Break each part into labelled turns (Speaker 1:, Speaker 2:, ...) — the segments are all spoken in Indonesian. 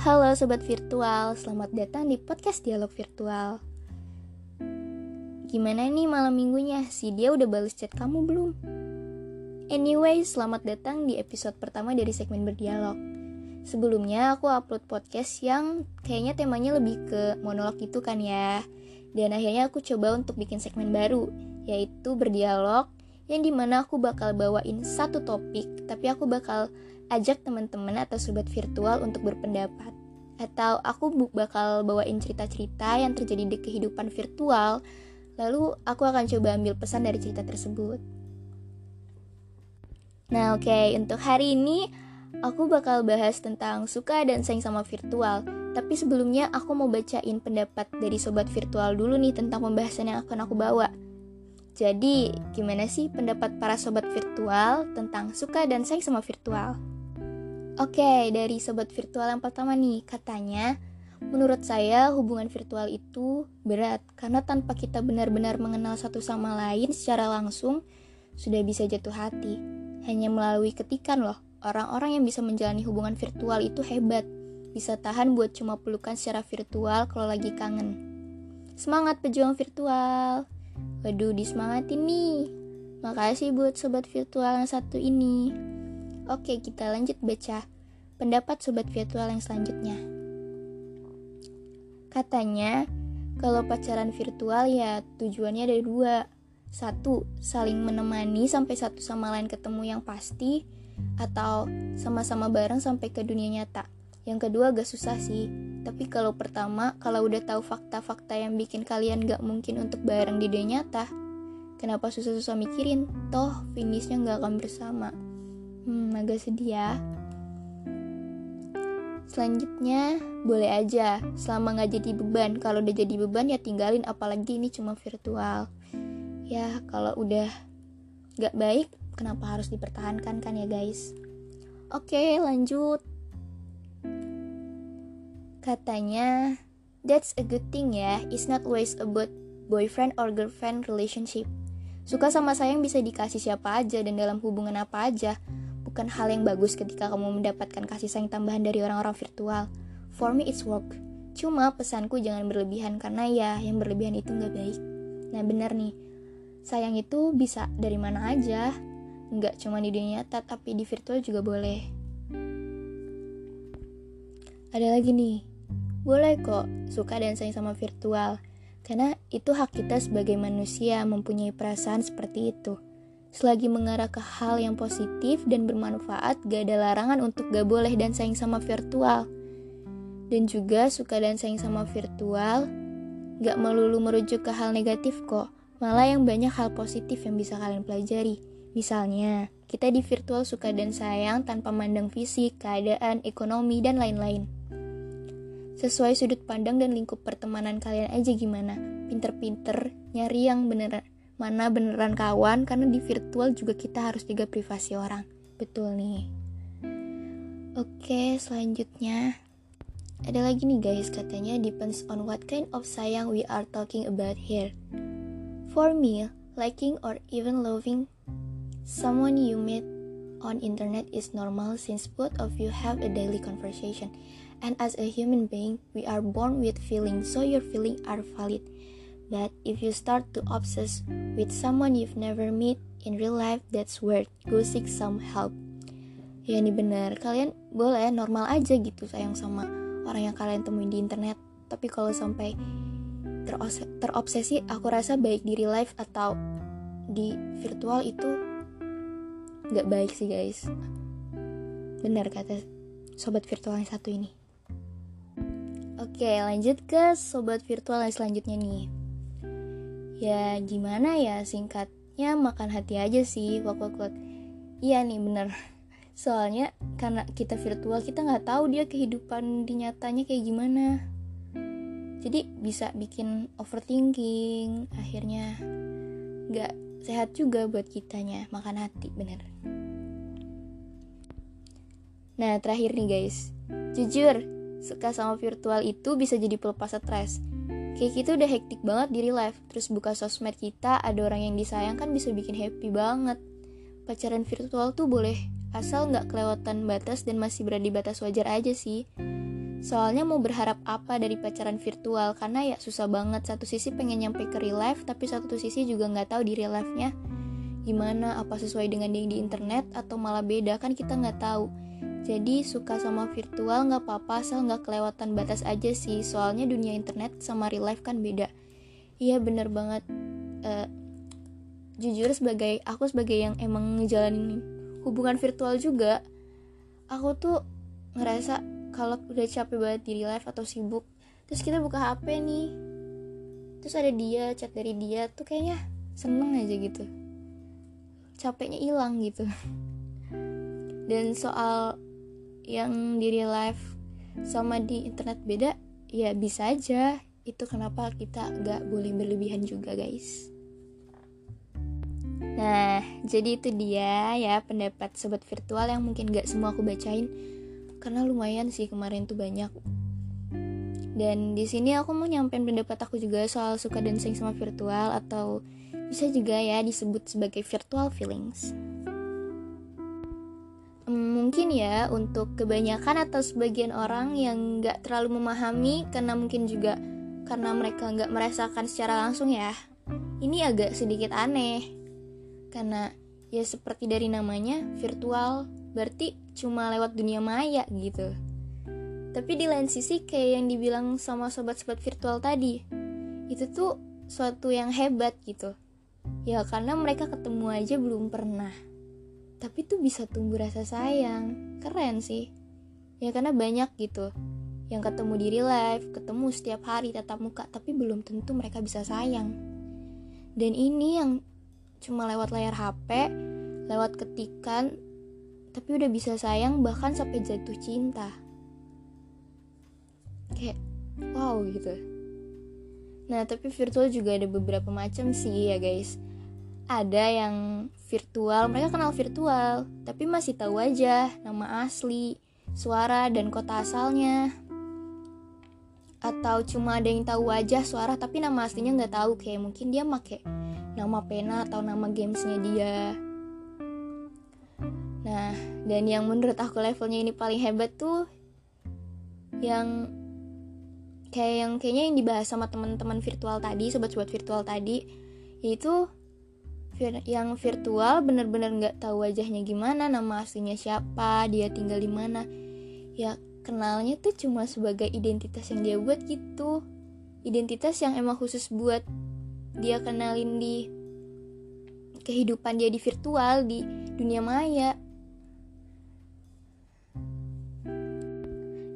Speaker 1: Halo sobat virtual, selamat datang di podcast Dialog Virtual. Gimana nih malam minggunya? Si dia udah balas chat kamu belum? Anyway, selamat datang di episode pertama dari segmen berdialog. Sebelumnya aku upload podcast yang kayaknya temanya lebih ke monolog gitu kan ya. Dan akhirnya aku coba untuk bikin segmen baru, yaitu berdialog yang di mana aku bakal bawain satu topik, tapi aku bakal ajak teman-teman atau sobat virtual untuk berpendapat. Atau aku bakal bawain cerita-cerita yang terjadi di kehidupan virtual, lalu aku akan coba ambil pesan dari cerita tersebut. Nah oke, okay, untuk hari ini aku bakal bahas tentang suka dan sayang sama virtual. Tapi sebelumnya aku mau bacain pendapat dari sobat virtual dulu nih tentang pembahasan yang akan aku bawa. Jadi, gimana sih pendapat para sobat virtual tentang suka dan sayang sama virtual? Oke, dari sobat virtual yang pertama nih, katanya menurut saya hubungan virtual itu berat karena tanpa kita benar-benar mengenal satu sama lain secara langsung sudah bisa jatuh hati. Hanya melalui ketikan loh, orang-orang yang bisa menjalani hubungan virtual itu hebat. Bisa tahan buat cuma pelukan secara virtual kalau lagi kangen. Semangat pejuang virtual. Waduh, disemangatin nih. Makasih buat sobat virtual yang satu ini. Oke, kita lanjut baca pendapat sobat virtual yang selanjutnya. Katanya, kalau pacaran virtual ya tujuannya ada dua. Satu, saling menemani sampai satu sama lain ketemu yang pasti, atau sama-sama bareng sampai ke dunia nyata. Yang kedua agak susah sih, tapi kalau pertama, kalau udah tahu fakta-fakta yang bikin kalian gak mungkin untuk bareng di dunia nyata, kenapa susah-susah mikirin? Toh, finishnya gak akan bersama. Hmm, agak sedih ya. Selanjutnya, boleh aja, selama nggak jadi beban. Kalau udah jadi beban ya tinggalin, apalagi ini cuma virtual. Ya, kalau udah nggak baik, kenapa harus dipertahankan kan ya guys? Oke, lanjut. Katanya, that's a good thing ya, it's not always about boyfriend or girlfriend relationship. Suka sama sayang bisa dikasih siapa aja dan dalam hubungan apa aja bukan hal yang bagus ketika kamu mendapatkan kasih sayang tambahan dari orang-orang virtual. For me it's work. Cuma pesanku jangan berlebihan karena ya yang berlebihan itu nggak baik. Nah benar nih, sayang itu bisa dari mana aja. Nggak cuma di dunia nyata tapi di virtual juga boleh. Ada lagi nih, boleh kok suka dan sayang sama virtual. Karena itu hak kita sebagai manusia mempunyai perasaan seperti itu. Selagi mengarah ke hal yang positif dan bermanfaat, gak ada larangan untuk gak boleh dan sayang sama virtual. Dan juga suka dan sayang sama virtual, gak melulu merujuk ke hal negatif kok, malah yang banyak hal positif yang bisa kalian pelajari. Misalnya, kita di virtual suka dan sayang tanpa mandang fisik, keadaan, ekonomi, dan lain-lain. Sesuai sudut pandang dan lingkup pertemanan kalian aja gimana. Pinter-pinter, nyari yang beneran mana beneran kawan karena di virtual juga kita harus jaga privasi orang. Betul nih. Oke selanjutnya. Ada lagi nih guys katanya depends on what kind of sayang we are talking about here. For me liking or even loving someone you meet on internet is normal since both of you have a daily conversation. And as a human being we are born with feelings so your feelings are valid But if you start to obsess with someone you've never met in real life, that's where go seek some help. Ya ini bener, kalian boleh normal aja gitu sayang sama orang yang kalian temuin di internet. Tapi kalau sampai terobsesi, aku rasa baik di real life atau di virtual itu nggak baik sih guys. Bener kata sobat virtual yang satu ini. Oke, lanjut ke sobat virtual yang selanjutnya nih. Ya gimana ya singkatnya makan hati aja sih wak wak. Iya nih bener. Soalnya karena kita virtual kita nggak tahu dia kehidupan di nyatanya kayak gimana. Jadi bisa bikin overthinking, akhirnya nggak sehat juga buat kitanya makan hati bener. Nah terakhir nih guys, jujur suka sama virtual itu bisa jadi pelepas stres kayak kita udah hektik banget di real life. Terus buka sosmed kita ada orang yang disayang kan bisa bikin happy banget. Pacaran virtual tuh boleh asal nggak kelewatan batas dan masih berada di batas wajar aja sih. Soalnya mau berharap apa dari pacaran virtual? Karena ya susah banget. Satu sisi pengen nyampe ke real life tapi satu sisi juga nggak tahu di real life-nya gimana apa sesuai dengan yang di internet atau malah beda kan kita nggak tahu. Jadi suka sama virtual nggak apa-apa asal nggak kelewatan batas aja sih soalnya dunia internet sama real life kan beda. Iya bener banget. Uh, jujur sebagai aku sebagai yang emang ngejalanin hubungan virtual juga, aku tuh ngerasa kalau udah capek banget di real life atau sibuk terus kita buka HP nih terus ada dia chat dari dia tuh kayaknya seneng aja gitu capeknya hilang gitu dan soal yang di real life sama di internet beda ya bisa aja. Itu kenapa kita nggak boleh berlebihan juga guys. Nah, jadi itu dia ya pendapat sobat virtual yang mungkin gak semua aku bacain karena lumayan sih kemarin tuh banyak. Dan di sini aku mau nyampein pendapat aku juga soal suka dan sama virtual atau bisa juga ya disebut sebagai virtual feelings mungkin ya untuk kebanyakan atau sebagian orang yang nggak terlalu memahami karena mungkin juga karena mereka nggak merasakan secara langsung ya. Ini agak sedikit aneh karena ya seperti dari namanya virtual berarti cuma lewat dunia maya gitu. Tapi di lain sisi kayak yang dibilang sama sobat-sobat virtual tadi itu tuh suatu yang hebat gitu. Ya karena mereka ketemu aja belum pernah tapi tuh bisa tumbuh rasa sayang. Keren sih. Ya karena banyak gitu yang ketemu di real life ketemu setiap hari tatap muka tapi belum tentu mereka bisa sayang. Dan ini yang cuma lewat layar HP lewat ketikan tapi udah bisa sayang bahkan sampai jatuh cinta. Kayak wow gitu. Nah tapi virtual juga ada beberapa macam sih ya guys ada yang virtual mereka kenal virtual tapi masih tahu aja nama asli suara dan kota asalnya. Atau cuma ada yang tahu wajah suara tapi nama aslinya nggak tahu kayak mungkin dia make nama pena atau nama gamesnya dia. Nah dan yang menurut aku levelnya ini paling hebat tuh yang kayak yang kayaknya yang dibahas sama teman-teman virtual tadi sobat-sobat virtual tadi yaitu yang virtual bener-bener nggak -bener tahu wajahnya gimana nama aslinya siapa dia tinggal di mana. Ya kenalnya tuh cuma sebagai identitas yang dia buat gitu. Identitas yang emang khusus buat dia kenalin di kehidupan dia di virtual di dunia maya.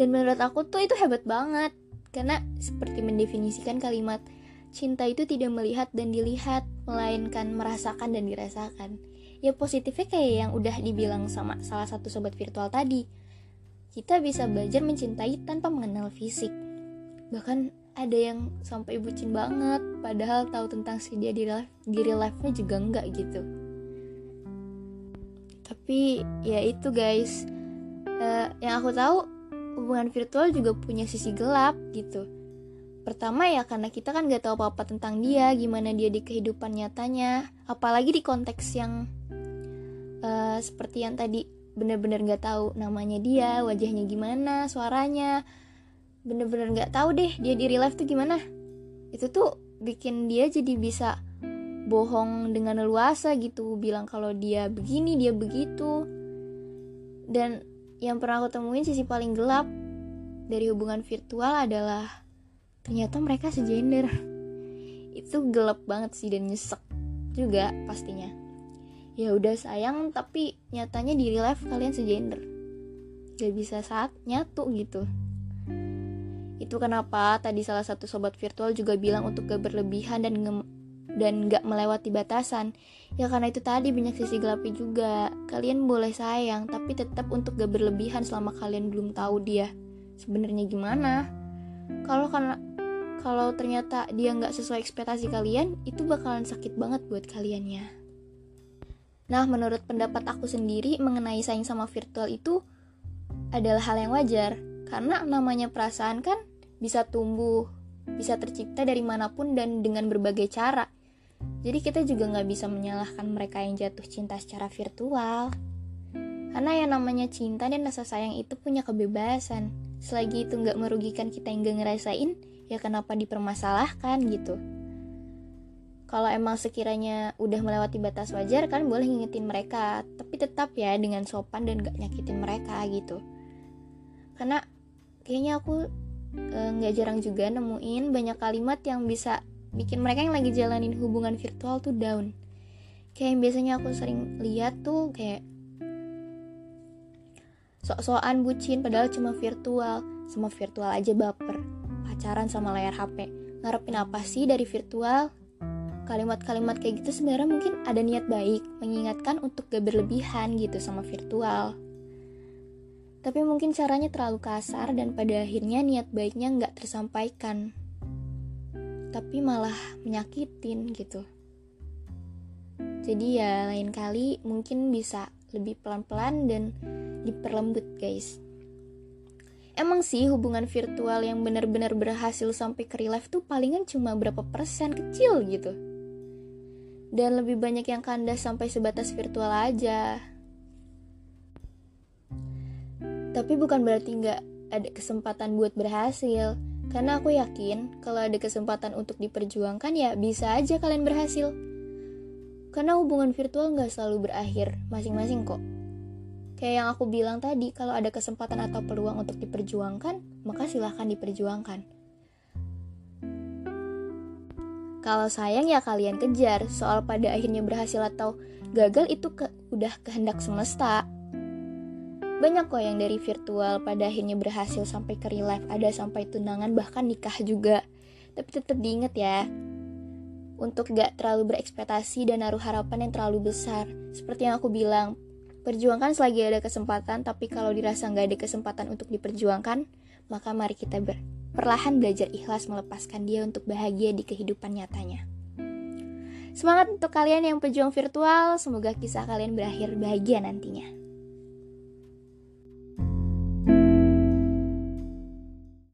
Speaker 1: Dan menurut aku tuh itu hebat banget karena seperti mendefinisikan kalimat cinta itu tidak melihat dan dilihat melainkan merasakan dan dirasakan. Ya positifnya kayak yang udah dibilang sama salah satu sobat virtual tadi. Kita bisa belajar mencintai tanpa mengenal fisik. Bahkan ada yang sampai bucin banget padahal tahu tentang si dia di real, life-nya juga enggak gitu. Tapi ya itu guys. Uh, yang aku tahu hubungan virtual juga punya sisi gelap gitu pertama ya karena kita kan gak tahu apa-apa tentang dia gimana dia di kehidupan nyatanya apalagi di konteks yang uh, seperti yang tadi bener-bener gak tahu namanya dia wajahnya gimana suaranya bener-bener nggak tahu deh dia di real life tuh gimana. Itu tuh bikin dia jadi bisa bohong dengan leluasa gitu bilang kalau dia begini dia begitu. Dan yang pernah aku temuin sisi paling gelap dari hubungan virtual adalah ternyata mereka segender itu gelap banget sih dan nyesek juga pastinya ya udah sayang tapi nyatanya di real life kalian segender gak bisa saat nyatu gitu itu kenapa tadi salah satu sobat virtual juga bilang untuk gak berlebihan dan nge dan gak melewati batasan. Ya karena itu tadi banyak sisi gelapnya juga. Kalian boleh sayang, tapi tetap untuk gak berlebihan selama kalian belum tahu dia sebenarnya gimana. Kalau karena kalau ternyata dia nggak sesuai ekspektasi kalian, itu bakalan sakit banget buat kaliannya. Nah, menurut pendapat aku sendiri mengenai sayang sama virtual itu adalah hal yang wajar. Karena namanya perasaan kan bisa tumbuh, bisa tercipta dari mana pun dan dengan berbagai cara. Jadi kita juga nggak bisa menyalahkan mereka yang jatuh cinta secara virtual. Karena yang namanya cinta dan rasa sayang itu punya kebebasan. selagi itu nggak merugikan kita yang gak ngerasain ya kenapa dipermasalahkan gitu. Kalau emang sekiranya udah melewati batas wajar kan boleh ngingetin mereka tapi tetap ya dengan sopan dan gak nyakitin mereka gitu. Karena kayaknya aku eh, nggak e, jarang juga nemuin banyak kalimat yang bisa bikin mereka yang lagi jalanin hubungan virtual tuh down. Kayak yang biasanya aku sering lihat tuh kayak sok-sokan bucin padahal cuma virtual sama virtual aja baper pacaran sama layar HP ngarepin apa sih dari virtual? Kalimat-kalimat kayak gitu sebenarnya mungkin ada niat baik mengingatkan untuk gak berlebihan gitu sama virtual. Tapi mungkin caranya terlalu kasar dan pada akhirnya niat baiknya nggak tersampaikan. Tapi malah menyakitin gitu. Jadi ya lain kali mungkin bisa lebih pelan-pelan dan diperlembut guys Emang sih hubungan virtual yang benar-benar berhasil sampai ke real life tuh palingan cuma berapa persen kecil gitu dan lebih banyak yang kandas sampai sebatas virtual aja. Tapi bukan berarti nggak ada kesempatan buat berhasil, karena aku yakin kalau ada kesempatan untuk diperjuangkan ya bisa aja kalian berhasil. Karena hubungan virtual nggak selalu berakhir masing-masing kok. Kayak yang aku bilang tadi, kalau ada kesempatan atau peluang untuk diperjuangkan, maka silahkan diperjuangkan Kalau sayang ya kalian kejar, soal pada akhirnya berhasil atau gagal itu ke, udah kehendak semesta. Banyak kok yang dari virtual pada akhirnya berhasil sampai ke real life, ada sampai tunangan bahkan nikah juga. Tapi tetap diinget ya, untuk gak terlalu berekspektasi dan naruh harapan yang terlalu besar. Seperti yang aku bilang, perjuangkan selagi ada kesempatan, tapi kalau dirasa gak ada kesempatan untuk diperjuangkan, maka mari kita ber perlahan belajar ikhlas melepaskan dia untuk bahagia di kehidupan nyatanya. Semangat untuk kalian yang pejuang virtual, semoga kisah kalian berakhir bahagia nantinya.